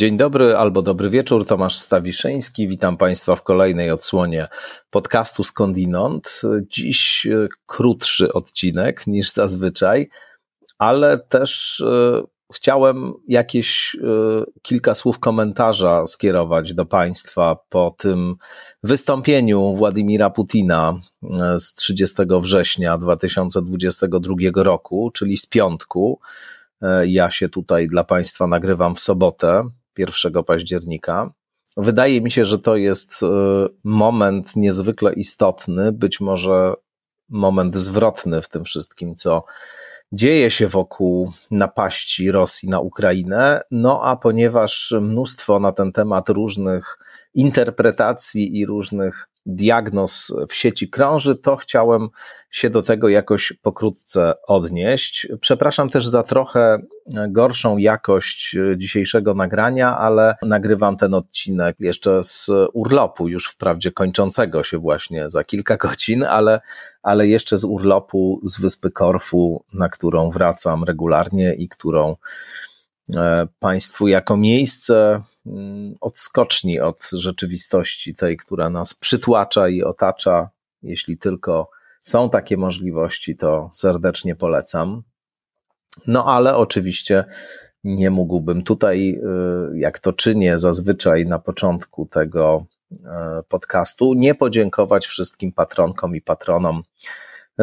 Dzień dobry albo dobry wieczór, Tomasz Stawiszyński. Witam Państwa w kolejnej odsłonie podcastu Skądinąd. Dziś e, krótszy odcinek niż zazwyczaj, ale też e, chciałem jakieś e, kilka słów komentarza skierować do Państwa po tym wystąpieniu Władimira Putina z 30 września 2022 roku, czyli z piątku. Ja się tutaj dla Państwa nagrywam w sobotę, 1 października. Wydaje mi się, że to jest e, moment niezwykle istotny, być może moment zwrotny w tym wszystkim, co dzieje się wokół napaści Rosji na Ukrainę. No a ponieważ mnóstwo na ten temat różnych interpretacji i różnych diagnoz w sieci krąży, to chciałem się do tego jakoś pokrótce odnieść. Przepraszam też za trochę gorszą jakość dzisiejszego nagrania, ale nagrywam ten odcinek jeszcze z urlopu, już wprawdzie kończącego się właśnie za kilka godzin, ale, ale jeszcze z urlopu z wyspy Korfu, na którą wracam regularnie i którą państwu jako miejsce mm, odskoczni od rzeczywistości tej, która nas przytłacza i otacza. Jeśli tylko są takie możliwości, to serdecznie polecam. No ale oczywiście nie mógłbym tutaj, e, jak to czynię zazwyczaj na początku tego e, podcastu, nie podziękować wszystkim patronkom i patronom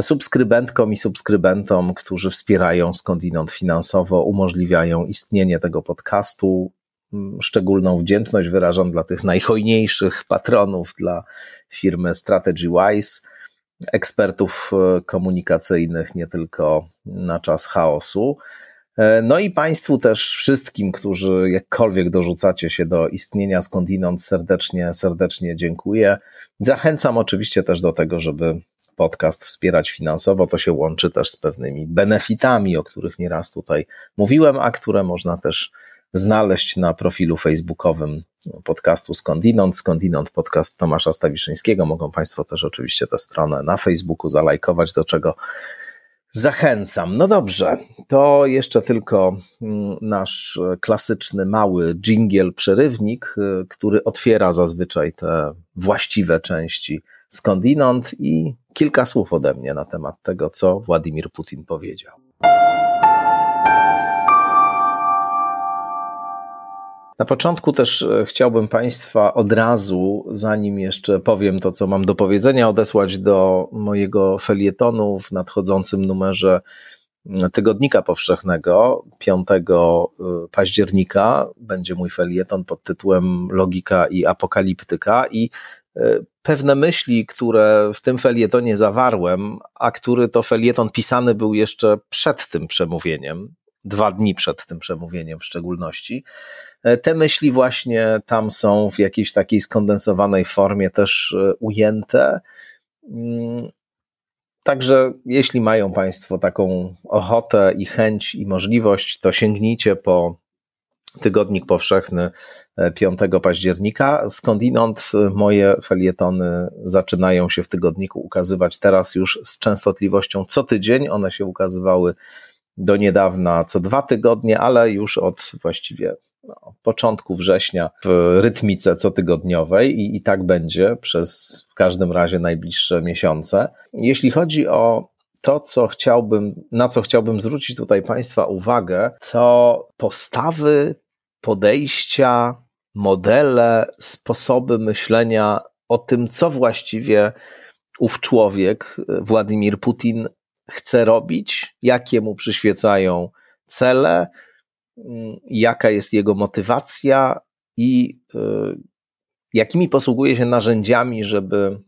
subskrybentkom i subskrybentom, którzy wspierają skądinąd finansowo, umożliwiają istnienie tego podcastu. Mm, szczególną wdzięczność wyrażam dla tych najhojniejszych patronów, dla firmy StrategyWise, ekspertów e, komunikacyjnych nie tylko na czas chaosu. E, no i Państwu też wszystkim, którzy jakkolwiek dorzucacie się do istnienia skądinąd, serdecznie, serdecznie dziękuję. Zachęcam oczywiście też do tego, żeby podcast wspierać finansowo, to się łączy też z pewnymi benefitami, o których nieraz tutaj mówiłem, a które można też znaleźć na profilu facebookowym podcastu Skądinąd, Skądinąd podcast Tomasza Stawiszyńskiego. Mogą Państwo też oczywiście tę stronę na Facebooku zalajkować, do czego zachęcam. No dobrze, to jeszcze tylko mm, nasz klasyczny mały jingle przerywnik, y, który otwiera zazwyczaj te właściwe części skądinąd i kilka słów ode mnie na temat tego, co Władimir Putin powiedział. Na początku też e, chciałbym Państwa od razu, zanim jeszcze powiem to, co mam do powiedzenia, odesłać do mojego felietonu w nadchodzącym numerze Tygodnika Powszechnego 5 e, października. Będzie mój felieton pod tytułem Logika i Apokaliptyka i pewne myśli, które w tym felietonie zawarłem, a który to felieton pisany był jeszcze przed tym przemówieniem, dwa dni przed tym przemówieniem w szczególności. E, te myśli właśnie tam są w jakiejś takiej skondensowanej formie też e, ujęte. Mm, także jeśli mają Państwo taką ochotę i chęć i możliwość, to sięgnijcie po Tygodnik Powszechny 5 e, października. Skądinąd e, moje felietony zaczynają się w tygodniku ukazywać teraz już z częstotliwością co tydzień. One się ukazywały do niedawna co dwa tygodnie, ale już od właściwie no, początku września w rytmice cotygodniowej i, i tak będzie przez w każdym razie najbliższe miesiące. Jeśli chodzi o to, co chciałbym, na co chciałbym zwrócić tutaj Państwa uwagę, to postawy podejścia, modele, sposoby myślenia o tym, co właściwie ów człowiek, Władimir Putin, chce robić, jakie mu przyświecają cele, jaka jest jego motywacja i y, jakimi posługuje się narzędziami, żeby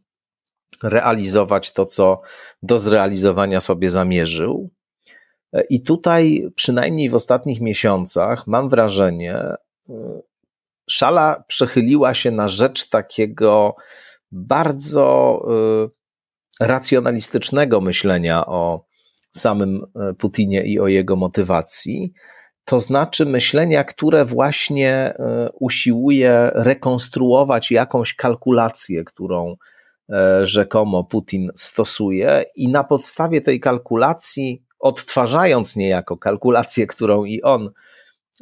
realizować to, co do zrealizowania sobie zamierzył. I tutaj, przynajmniej w ostatnich miesiącach, mam wrażenie, y, szala przechyliła się na rzecz takiego bardzo y, racjonalistycznego myślenia o samym Putinie i o jego motywacji. To znaczy myślenia, które właśnie usiłuje rekonstruować jakąś kalkulację, którą rzekomo Putin stosuje, i na podstawie tej kalkulacji odtwarzając niejako kalkulację, którą i on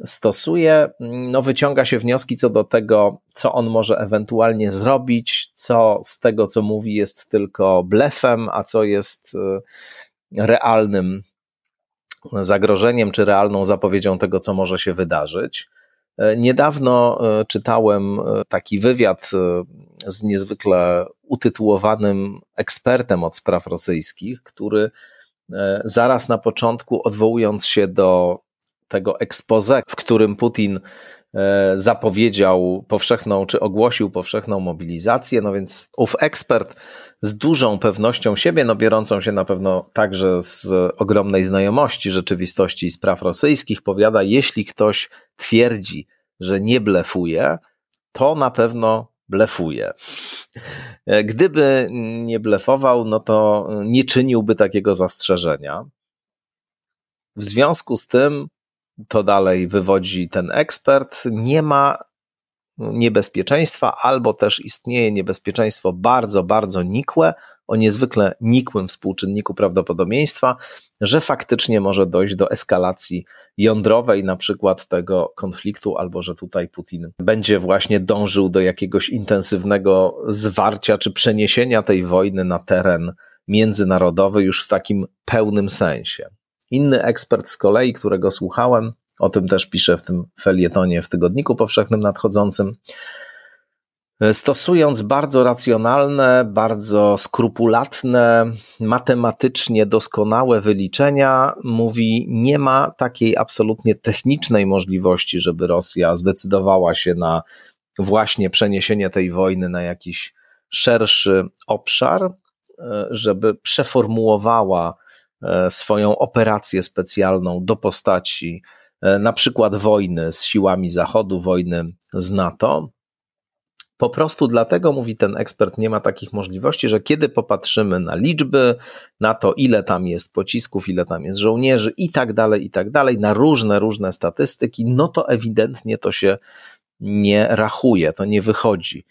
stosuje, no wyciąga się wnioski co do tego, co on może ewentualnie zrobić, co z tego, co mówi, jest tylko blefem, a co jest y, realnym zagrożeniem czy realną zapowiedzią tego, co może się wydarzyć. E, niedawno e, czytałem taki wywiad z niezwykle utytułowanym ekspertem od spraw rosyjskich, który zaraz na początku, odwołując się do tego expose, w którym Putin E, zapowiedział powszechną, czy ogłosił powszechną mobilizację, no więc ów ekspert z dużą pewnością siebie, no biorącą się na pewno także z ogromnej znajomości rzeczywistości i spraw rosyjskich, powiada, jeśli ktoś twierdzi, że nie blefuje, to na pewno blefuje. Gdyby nie blefował, no to nie czyniłby takiego zastrzeżenia. W związku z tym to dalej wywodzi ten ekspert, nie ma niebezpieczeństwa, albo też istnieje niebezpieczeństwo bardzo, bardzo nikłe, o niezwykle nikłym współczynniku prawdopodobieństwa, że faktycznie może dojść do eskalacji jądrowej, na przykład tego konfliktu, albo że tutaj Putin będzie właśnie dążył do jakiegoś intensywnego zwarcia czy przeniesienia tej wojny na teren międzynarodowy już w takim pełnym sensie. Inny ekspert z kolei, którego słuchałem, o tym też pisze w tym felietonie w Tygodniku Powszechnym nadchodzącym, stosując bardzo racjonalne, bardzo skrupulatne, matematycznie doskonałe wyliczenia, mówi: Nie ma takiej absolutnie technicznej możliwości, żeby Rosja zdecydowała się na właśnie przeniesienie tej wojny na jakiś szerszy obszar, żeby przeformułowała E, swoją operację specjalną do postaci e, na przykład wojny z siłami Zachodu, wojny z NATO. Po prostu dlatego, mówi ten ekspert, nie ma takich możliwości, że kiedy popatrzymy na liczby, na to, ile tam jest pocisków, ile tam jest żołnierzy i tak dalej, i tak dalej, na różne, różne statystyki, no to ewidentnie to się nie rachuje, to nie wychodzi.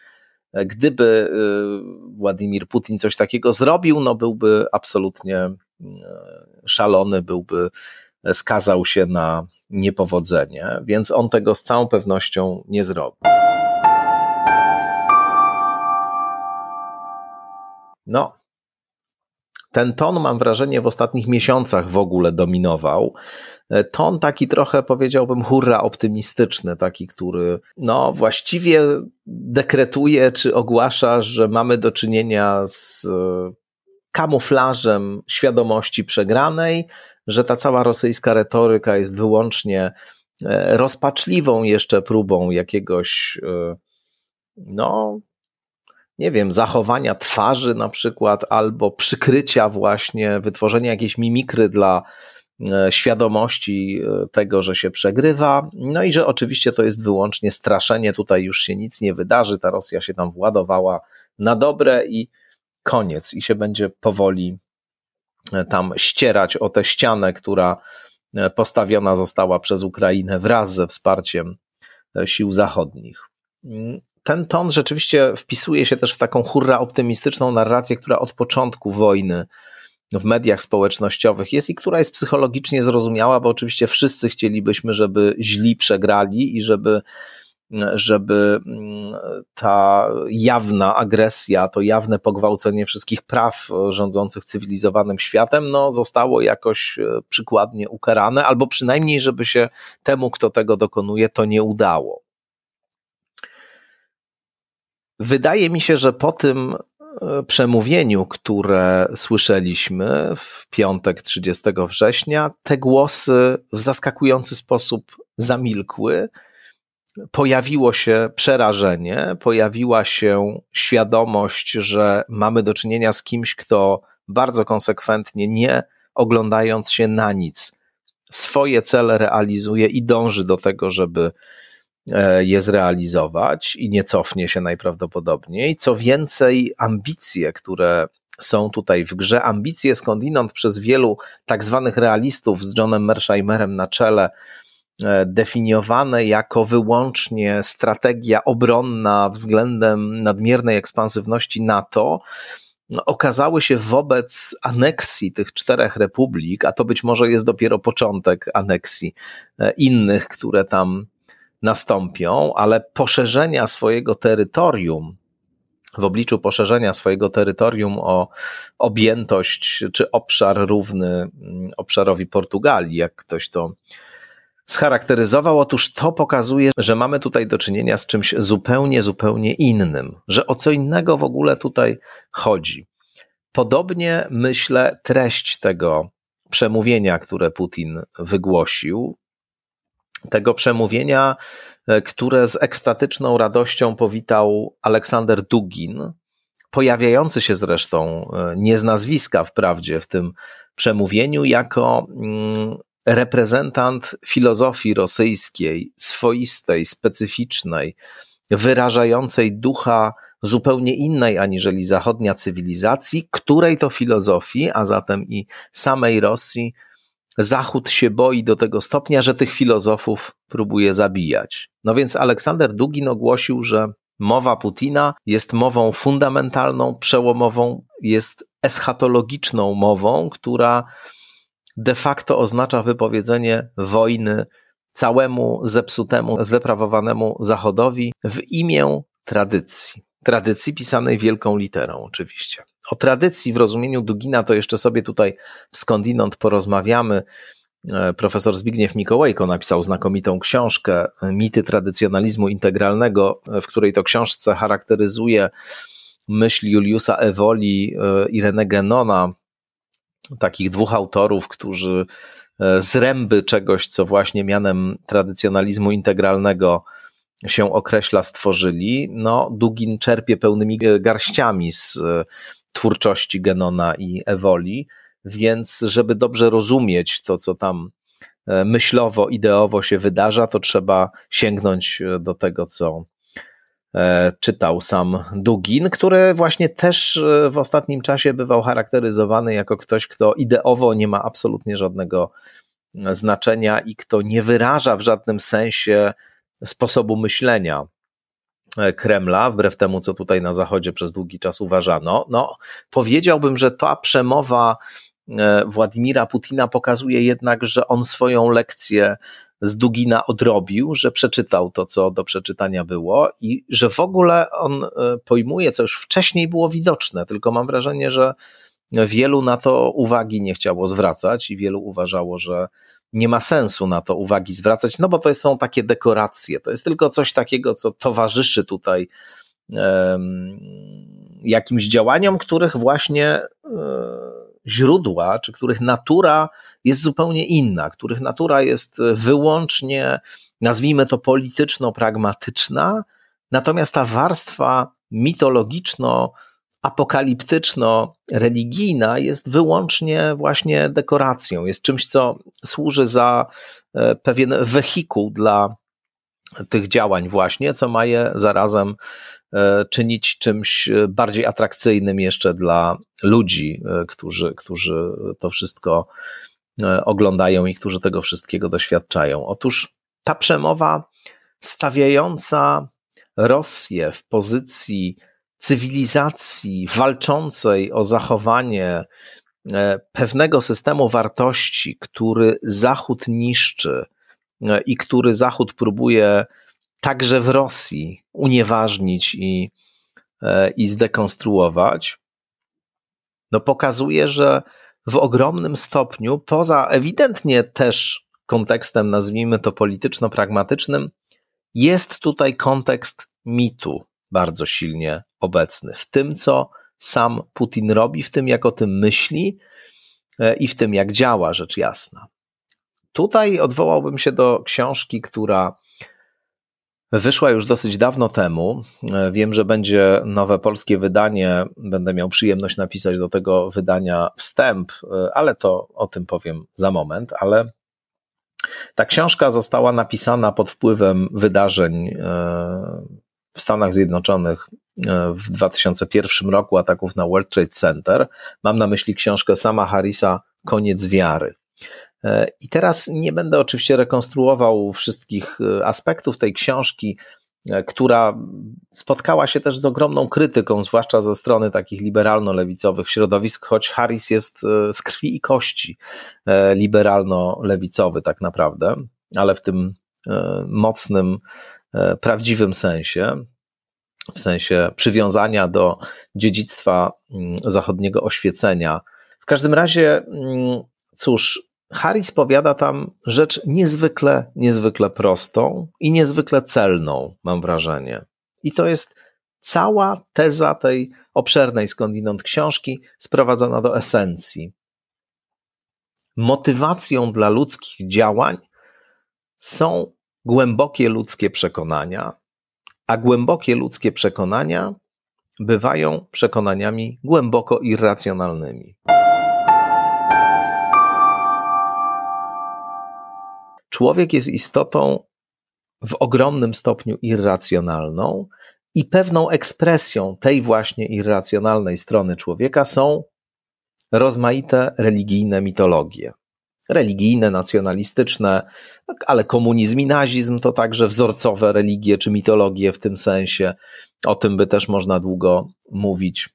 Gdyby y, Władimir Putin coś takiego zrobił, no byłby absolutnie szalony byłby, skazał się na niepowodzenie, więc on tego z całą pewnością nie zrobi. No, ten ton, mam wrażenie, w ostatnich miesiącach w ogóle dominował. Ton taki trochę, powiedziałbym, hurra optymistyczny, taki, który no, właściwie dekretuje czy ogłasza, że mamy do czynienia z kamuflażem świadomości przegranej, że ta cała rosyjska retoryka jest wyłącznie e, rozpaczliwą jeszcze próbą jakiegoś, e, no, nie wiem, zachowania twarzy na przykład, albo przykrycia właśnie, wytworzenia jakiejś mimikry dla e, świadomości tego, że się przegrywa. No i że oczywiście to jest wyłącznie straszenie, tutaj już się nic nie wydarzy, ta Rosja się tam władowała na dobre i koniec i się będzie powoli e, tam ścierać o tę ścianę, która e, postawiona została przez Ukrainę wraz ze wsparciem e, sił zachodnich. Ten ton rzeczywiście wpisuje się też w taką hurra optymistyczną narrację, która od początku wojny w mediach społecznościowych jest i która jest psychologicznie zrozumiała, bo oczywiście wszyscy chcielibyśmy, żeby źli przegrali i żeby żeby mm, ta jawna agresja, to jawne pogwałcenie wszystkich praw rządzących cywilizowanym światem, no, zostało jakoś e, przykładnie ukarane, albo przynajmniej, żeby się temu, kto tego dokonuje, to nie udało. Wydaje mi się, że po tym e, przemówieniu, które słyszeliśmy w piątek 30 września, te głosy w zaskakujący sposób zamilkły. Pojawiło się przerażenie, pojawiła się świadomość, że mamy do czynienia z kimś, kto bardzo konsekwentnie, nie oglądając się na nic, swoje cele realizuje i dąży do tego, żeby je zrealizować i nie cofnie się najprawdopodobniej. Co więcej, ambicje, które są tutaj w grze, ambicje skądinąd przez wielu tak zwanych realistów z Johnem Mersheimerem na czele, E, definiowane jako wyłącznie strategia obronna względem nadmiernej ekspansywności NATO, okazały się wobec aneksji tych czterech republik, a to być może jest dopiero początek aneksji e, innych, które tam nastąpią, ale poszerzenia swojego terytorium, w obliczu poszerzenia swojego terytorium o objętość czy obszar równy mm, obszarowi Portugalii, jak ktoś to scharakteryzował. Otóż to pokazuje, że mamy tutaj do czynienia z czymś zupełnie, zupełnie innym, że o co innego w ogóle tutaj chodzi. Podobnie myślę treść tego przemówienia, które Putin wygłosił, tego przemówienia, e, które z ekstatyczną radością powitał Aleksander Dugin, pojawiający się zresztą e, nie z nazwiska wprawdzie w tym przemówieniu, jako mm, reprezentant filozofii rosyjskiej, swoistej, specyficznej, wyrażającej ducha zupełnie innej aniżeli zachodnia cywilizacji, której to filozofii, a zatem i samej Rosji, Zachód się boi do tego stopnia, że tych filozofów próbuje zabijać. No więc Aleksander Dugin ogłosił, że mowa Putina jest mową fundamentalną, przełomową, jest eschatologiczną mową, która de facto oznacza wypowiedzenie wojny całemu zepsutemu, zdeprawowanemu Zachodowi w imię tradycji. Tradycji pisanej wielką literą, oczywiście. O tradycji w rozumieniu Dugina to jeszcze sobie tutaj skądinąd porozmawiamy. E, profesor Zbigniew Mikołajko napisał znakomitą książkę Mity tradycjonalizmu integralnego, w której to książce charakteryzuje myśl Juliusa Ewoli e, i René Genona, takich dwóch autorów, którzy e, z ręby czegoś, co właśnie mianem tradycjonalizmu integralnego się określa, stworzyli, no Dugin czerpie pełnymi garściami z e, twórczości Genona i Ewoli, więc żeby dobrze rozumieć to, co tam e, myślowo, ideowo się wydarza, to trzeba sięgnąć do tego, co E, czytał sam Dugin, który właśnie też e, w ostatnim czasie bywał charakteryzowany jako ktoś, kto ideowo nie ma absolutnie żadnego e, znaczenia i kto nie wyraża w żadnym sensie sposobu myślenia Kremla, wbrew temu, co tutaj na Zachodzie przez długi czas uważano. No, powiedziałbym, że ta przemowa Władimira Putina pokazuje jednak, że on swoją lekcję z Dugina odrobił, że przeczytał to, co do przeczytania było i że w ogóle on e, pojmuje, co już wcześniej było widoczne, tylko mam wrażenie, że wielu na to uwagi nie chciało zwracać i wielu uważało, że nie ma sensu na to uwagi zwracać, no bo to są takie dekoracje, to jest tylko coś takiego, co towarzyszy tutaj um, jakimś działaniom, których właśnie um, źródła, czy których natura jest zupełnie inna, których natura jest wyłącznie, nazwijmy to polityczno-pragmatyczna, natomiast ta warstwa mitologiczno- apokaliptyczno-religijna jest wyłącznie właśnie dekoracją, jest czymś, co służy za e, pewien wehikuł dla tych działań właśnie, co ma je zarazem E, czynić czymś e, bardziej atrakcyjnym jeszcze dla ludzi, którzy, którzy to wszystko oglądają i którzy tego wszystkiego doświadczają. Otóż ta przemowa stawiająca Rosję w pozycji cywilizacji walczącej o zachowanie pewnego systemu wartości, który Zachód niszczy i który Zachód próbuje także w Rosji unieważnić i, e, i zdekonstruować, no pokazuje, że w ogromnym stopniu, poza ewidentnie też kontekstem, nazwijmy to polityczno-pragmatycznym, jest tutaj kontekst mitu bardzo silnie obecny. W tym, co sam Putin robi, w tym, jak o tym myśli e, i w tym, jak działa, rzecz jasna. Tutaj odwołałbym się do książki, która Wyszła już dosyć dawno temu. E, wiem, że będzie nowe polskie wydanie. Będę miał przyjemność napisać do tego wydania wstęp, e, ale to o tym powiem za moment. Ale ta książka została napisana pod wpływem wydarzeń w Stanach Zjednoczonych w 2001 roku, ataków na World Trade Center. Mam na myśli książkę sama Harrisa Koniec wiary. E, I teraz nie będę oczywiście rekonstruował wszystkich e, aspektów tej książki. e, która spotkała się też z ogromną krytyką, zwłaszcza ze strony takich liberalno-lewicowych środowisk, choć Harris jest e, z krwi i kości liberalno-lewicowy tak naprawdę, ale w tym mocnym, prawdziwym sensie w sensie przywiązania do dziedzictwa mm, zachodniego oświecenia. W każdym razie, mm, cóż, Harris powiada tam rzecz niezwykle, niezwykle prostą i niezwykle celną, mam wrażenie. I to jest cała teza tej obszernej skądinąd książki sprowadzona do esencji. Motywacją dla ludzkich działań są głębokie ludzkie przekonania, a głębokie ludzkie przekonania bywają przekonaniami głęboko irracjonalnymi. Człowiek jest istotą w ogromnym stopniu irracjonalną i pewną ekspresją tej właśnie irracjonalnej strony człowieka są rozmaite religijne mitologie religijne, nacjonalistyczne, ale komunizm i nazizm to także wzorcowe religie czy mitologie w tym sensie. O tym by też można długo mówić.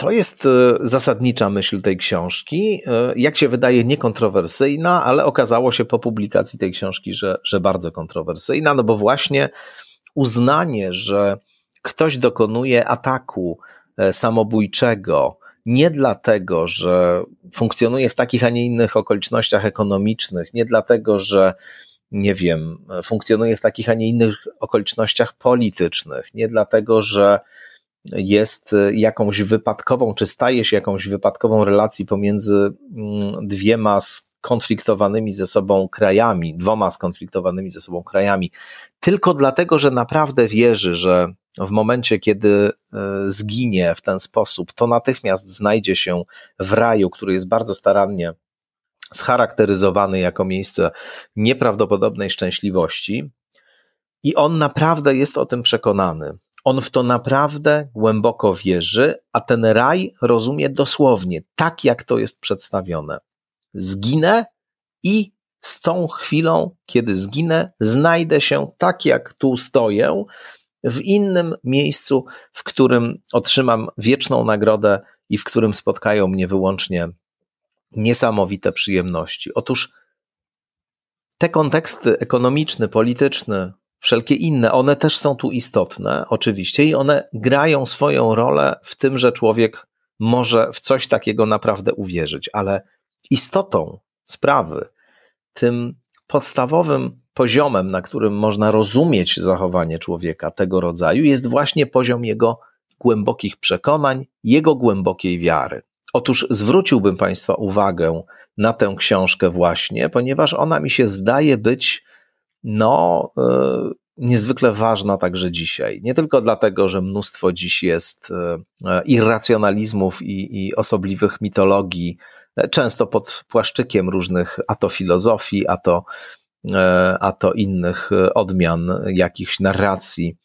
To jest e, zasadnicza myśl tej książki. E, jak się wydaje, niekontrowersyjna, ale okazało się po publikacji tej książki, że, że bardzo kontrowersyjna, no bo właśnie uznanie, że ktoś dokonuje ataku e, samobójczego, nie dlatego, że funkcjonuje w takich, a nie innych okolicznościach ekonomicznych, nie dlatego, że nie wiem, funkcjonuje w takich, a nie innych okolicznościach politycznych, nie dlatego, że jest jakąś wypadkową, czy staje się jakąś wypadkową relacji pomiędzy mm, dwiema skonfliktowanymi ze sobą krajami, dwoma skonfliktowanymi ze sobą krajami, tylko dlatego, że naprawdę wierzy, że w momencie, kiedy e, zginie w ten sposób, to natychmiast znajdzie się w raju, który jest bardzo starannie scharakteryzowany jako miejsce nieprawdopodobnej szczęśliwości. I on naprawdę jest o tym przekonany. On w to naprawdę głęboko wierzy, a ten raj rozumie dosłownie, tak jak to jest przedstawione. Zginę i z tą chwilą, kiedy zginę, znajdę się tak, jak tu stoję, w innym miejscu, w którym otrzymam wieczną nagrodę i w którym spotkają mnie wyłącznie niesamowite przyjemności. Otóż te konteksty ekonomiczny, polityczny, wszelkie inne, one też są tu istotne, oczywiście, i one grają swoją rolę w tym, że człowiek może w coś takiego naprawdę uwierzyć, ale istotą sprawy, tym podstawowym poziomem, na którym można rozumieć zachowanie człowieka tego rodzaju, jest właśnie poziom jego głębokich przekonań, jego głębokiej wiary. Otóż zwróciłbym Państwa uwagę na tę książkę właśnie, ponieważ ona mi się zdaje być, no, yy, niezwykle ważna także dzisiaj. Nie tylko dlatego, że mnóstwo dziś jest yy, irracjonalizmów i, i osobliwych mitologii, często pod płaszczykiem różnych a to filozofii, a to E, a to innych e, odmian jakichś narracji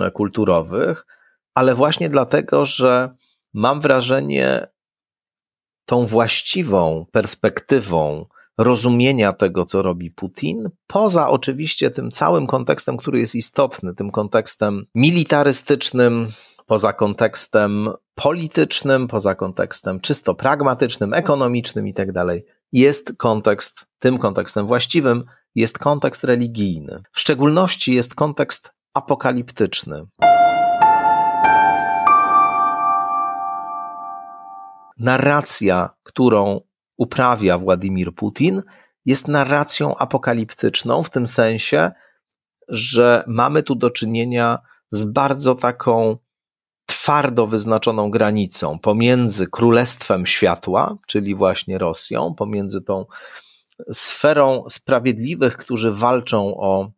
e, kulturowych, ale właśnie dlatego, że mam wrażenie, tą właściwą perspektywą rozumienia tego, co robi Putin, poza oczywiście tym całym kontekstem, który jest istotny, tym kontekstem militarystycznym, poza kontekstem politycznym, poza kontekstem czysto pragmatycznym, ekonomicznym i tak jest kontekst, tym kontekstem właściwym, jest kontekst religijny. W szczególności jest kontekst apokaliptyczny. Narracja, którą uprawia Władimir Putin, jest narracją apokaliptyczną w tym sensie, że mamy tu do czynienia z bardzo taką twardo wyznaczoną granicą pomiędzy Królestwem Światła, czyli właśnie Rosją, pomiędzy tą sferą sprawiedliwych, którzy walczą o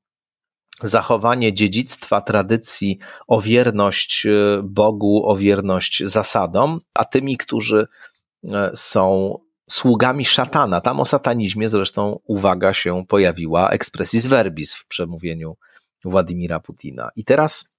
zachowanie dziedzictwa, tradycji, o wierność e, Bogu, o wierność zasadom, a tymi, którzy e, są sługami szatana. Tam o satanizmie zresztą uwaga się pojawiła expressis verbis w przemówieniu Władimira Putina. I teraz,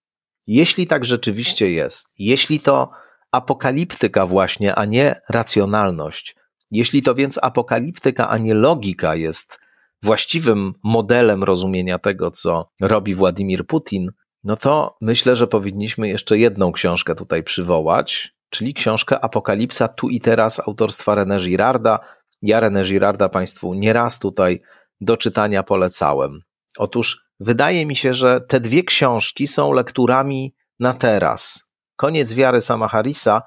jeśli tak rzeczywiście jest, jeśli to apokaliptyka właśnie, a nie racjonalność jeśli to więc apokaliptyka, a nie logika jest właściwym modelem rozumienia tego, co robi Władimir Putin, no to myślę, że powinniśmy jeszcze jedną książkę tutaj przywołać, czyli książkę Apokalipsa tu i teraz autorstwa René Girarda. Ja René Girarda Państwu nieraz tutaj do czytania polecałem. Otóż wydaje mi się, że te dwie książki są lekturami na teraz. Koniec wiary sama Harrisa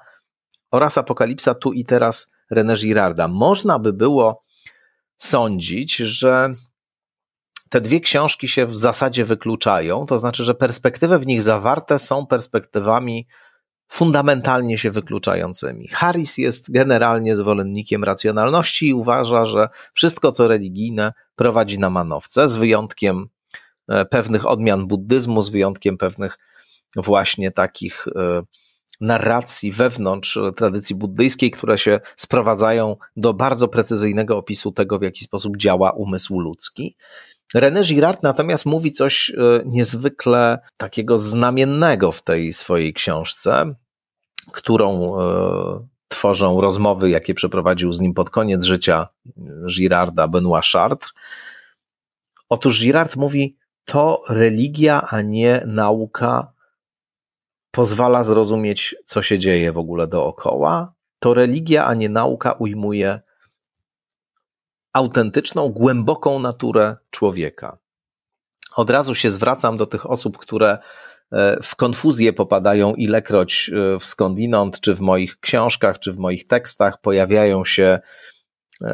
oraz Apokalipsa tu i teraz René Girarda. Można by było sądzić, że te dwie książki się w zasadzie wykluczają, to znaczy, że perspektywy w nich zawarte są perspektywami fundamentalnie się wykluczającymi. Harris jest generalnie zwolennikiem racjonalności i uważa, że wszystko, co religijne, prowadzi na manowce, z wyjątkiem e, pewnych odmian buddyzmu, z wyjątkiem pewnych właśnie takich e, narracji wewnątrz tradycji buddyjskiej, które się sprowadzają do bardzo precyzyjnego opisu tego, w jaki sposób działa umysł ludzki. René Girard natomiast mówi coś e, niezwykle takiego znamiennego w tej swojej książce, którą e, tworzą rozmowy, jakie przeprowadził z nim pod koniec życia Girarda Benoit Chartres. Otóż Girard mówi, to religia, a nie nauka pozwala zrozumieć, co się dzieje w ogóle dookoła. To religia, a nie nauka ujmuje autentyczną, głęboką naturę człowieka. Od razu się zwracam do tych osób, które e, w konfuzję popadają ilekroć e, w skądinąd, czy w moich książkach, czy w moich tekstach pojawiają się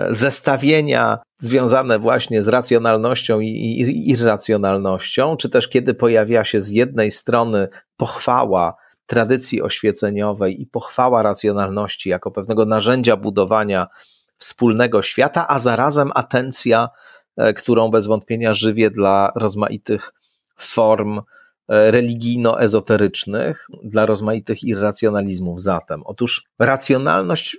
zestawienia związane właśnie z racjonalnością i irracjonalnością, czy też kiedy pojawia się z jednej strony pochwała tradycji oświeceniowej i pochwała racjonalności jako pewnego narzędzia budowania wspólnego świata, a zarazem atencja, e, którą bez wątpienia żywię dla rozmaitych form e, religijno-ezoterycznych, dla rozmaitych irracjonalizmów zatem. Otóż racjonalność,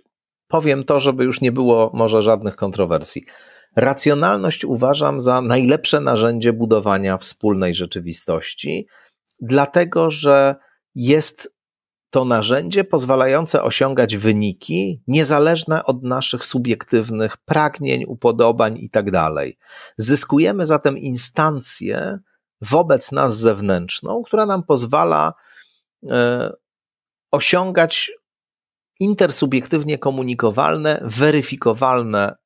powiem to, żeby już nie było może żadnych kontrowersji. Racjonalność uważam za najlepsze narzędzie budowania wspólnej rzeczywistości, dlatego że jest to narzędzie pozwalające osiągać wyniki niezależne od naszych subiektywnych pragnień, upodobań itd. Tak Zyskujemy zatem instancję wobec nas zewnętrzną, która nam pozwala e, osiągać intersubiektywnie komunikowalne, weryfikowalne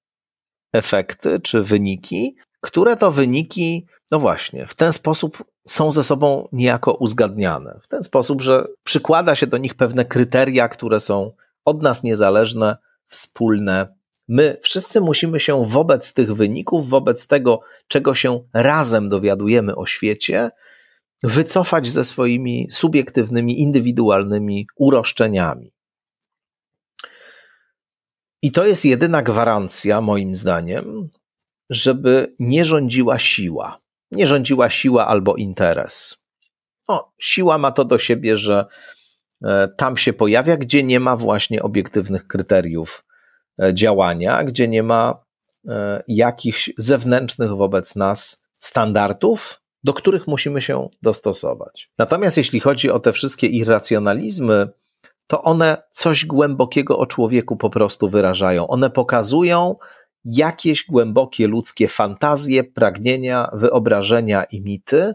efekty czy wyniki, które to wyniki, no właśnie, w ten sposób są ze sobą niejako uzgadniane. W ten sposób, że przykłada się do nich pewne kryteria, które są od nas niezależne, wspólne. My wszyscy musimy się wobec tych wyników, wobec tego, czego się razem dowiadujemy o świecie, wycofać ze swoimi subiektywnymi, indywidualnymi uroszczeniami. I to jest jedyna gwarancja, moim zdaniem, żeby nie rządziła siła. Nie rządziła siła albo interes. No, siła ma to do siebie, że e, tam się pojawia, gdzie nie ma właśnie obiektywnych kryteriów e, działania, gdzie nie ma e, jakichś zewnętrznych wobec nas standardów, do których musimy się dostosować. Natomiast jeśli chodzi o te wszystkie irracjonalizmy, to one coś głębokiego o człowieku po prostu wyrażają. One pokazują, jakieś głębokie ludzkie fantazje, pragnienia, wyobrażenia i mity,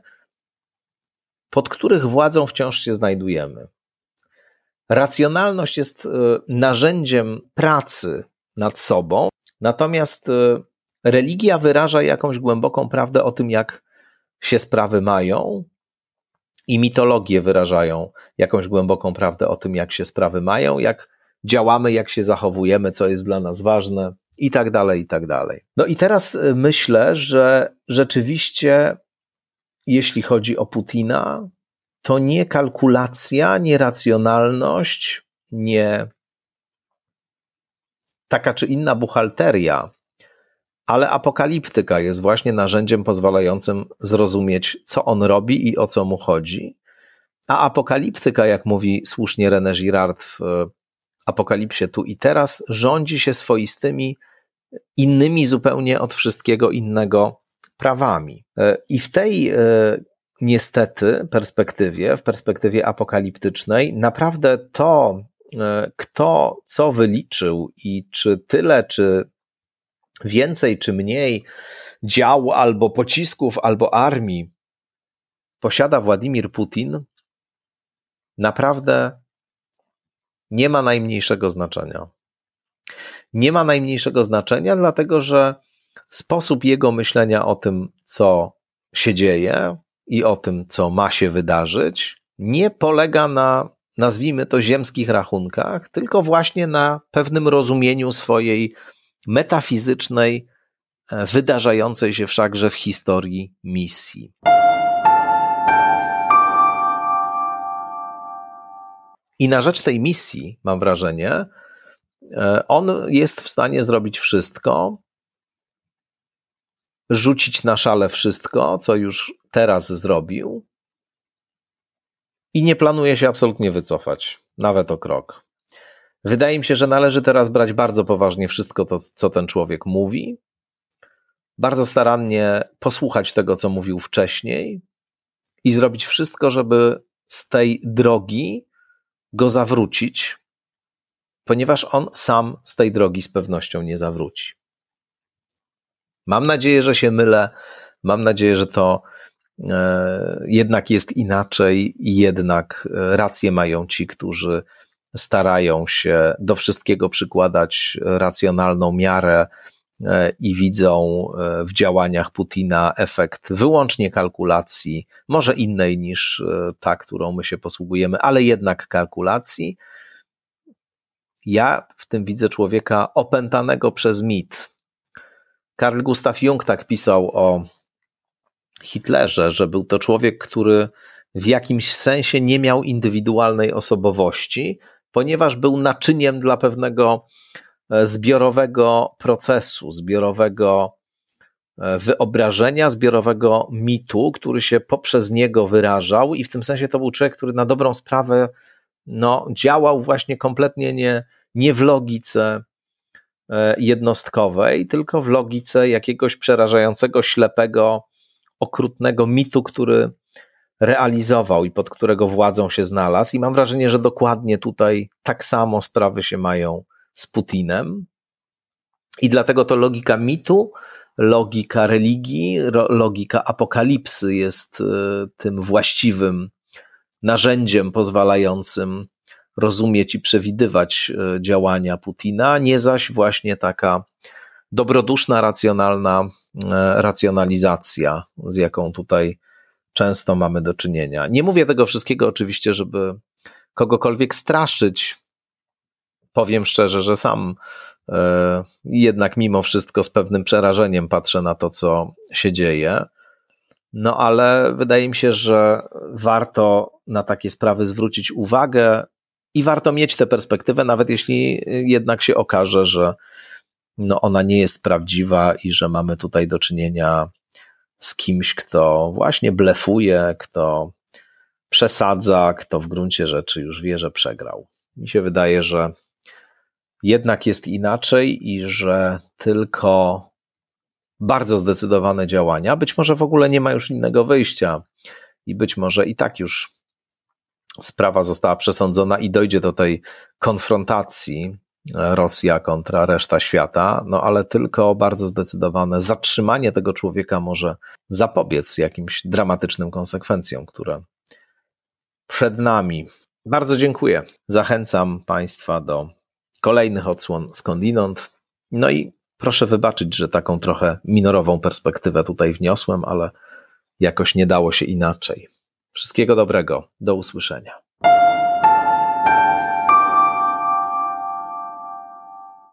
pod których władzą wciąż się znajdujemy. Racjonalność jest e, narzędziem pracy nad sobą, natomiast e, religia wyraża jakąś głęboką prawdę o tym, jak się sprawy mają, i mitologie wyrażają jakąś głęboką prawdę o tym, jak się sprawy mają, jak działamy, jak się zachowujemy, co jest dla nas ważne i tak dalej, i tak dalej. No i teraz y, myślę, że rzeczywiście, jeśli chodzi o Putina, to nie kalkulacja, nie racjonalność, nie taka czy inna buchalteria, ale apokaliptyka jest właśnie narzędziem pozwalającym zrozumieć, co on robi i o co mu chodzi. A apokaliptyka, jak mówi słusznie René Girard w apokalipsie tu i teraz rządzi się swoistymi, innymi zupełnie od wszystkiego innego prawami. E, I w tej e, niestety perspektywie, w perspektywie apokaliptycznej, naprawdę to, e, kto co wyliczył i czy tyle, czy więcej, czy mniej dział albo pocisków, albo armii posiada Władimir Putin, naprawdę nie ma najmniejszego znaczenia. Nie ma najmniejszego znaczenia, dlatego że sposób jego myślenia o tym, co się dzieje i o tym, co ma się wydarzyć, nie polega na, nazwijmy to, ziemskich rachunkach, tylko właśnie na pewnym rozumieniu swojej metafizycznej, e, wydarzającej się wszakże w historii misji. I na rzecz tej misji, mam wrażenie, e, on jest w stanie zrobić wszystko, rzucić na szale wszystko, co już teraz zrobił, i nie planuje się absolutnie wycofać, nawet o krok. Wydaje mi się, że należy teraz brać bardzo poważnie wszystko to, co ten człowiek mówi, bardzo starannie posłuchać tego, co mówił wcześniej i zrobić wszystko, żeby z tej drogi go zawrócić, ponieważ on sam z tej drogi z pewnością nie zawróci. Mam nadzieję, że się mylę. Mam nadzieję, że to e, jednak jest inaczej i jednak e, rację mają ci, którzy starają się do wszystkiego przykładać racjonalną miarę e, i widzą w działaniach Putina efekt wyłącznie kalkulacji, może innej niż ta, którą my się posługujemy, ale jednak kalkulacji. Ja w tym widzę człowieka opętanego przez mit, Karl Gustav Jung tak pisał o Hitlerze, że był to człowiek, który w jakimś sensie nie miał indywidualnej osobowości, ponieważ był naczyniem dla pewnego e, zbiorowego procesu, zbiorowego e, wyobrażenia, zbiorowego mitu, który się poprzez niego wyrażał, i w tym sensie to był człowiek, który na dobrą sprawę no, działał właśnie kompletnie nie, nie w logice E, jednostkowej, tylko w logice jakiegoś przerażającego, ślepego, okrutnego mitu, który realizował i pod którego władzą się znalazł. I mam wrażenie, że dokładnie tutaj tak samo sprawy się mają z Putinem. I dlatego to logika mitu, logika religii, logika apokalipsy jest e, tym właściwym narzędziem pozwalającym rozumieć i przewidywać e, działania Putina, nie zaś właśnie taka dobroduszna, racjonalna e, racjonalizacja, z jaką tutaj często mamy do czynienia. Nie mówię tego wszystkiego oczywiście, żeby kogokolwiek straszyć. Powiem szczerze, że sam e, jednak mimo wszystko z pewnym przerażeniem patrzę na to, co się dzieje. No ale wydaje mi się, że warto na takie sprawy zwrócić uwagę, i warto mieć tę perspektywę, nawet jeśli jednak się okaże, że no ona nie jest prawdziwa i że mamy tutaj do czynienia z kimś, kto właśnie blefuje, kto przesadza, kto w gruncie rzeczy już wie, że przegrał. Mi się wydaje, że jednak jest inaczej i że tylko bardzo zdecydowane działania, być może w ogóle nie ma już innego wyjścia i być może i tak już sprawa została przesądzona i dojdzie do tej konfrontacji Rosja kontra reszta świata, no ale tylko bardzo zdecydowane zatrzymanie tego człowieka może zapobiec jakimś dramatycznym konsekwencjom, które przed nami. Bardzo dziękuję. Zachęcam Państwa do kolejnych odsłon skądinąd. No i proszę wybaczyć, że taką trochę minorową perspektywę tutaj wniosłem, ale jakoś nie dało się inaczej. Wszystkiego dobrego. Do usłyszenia.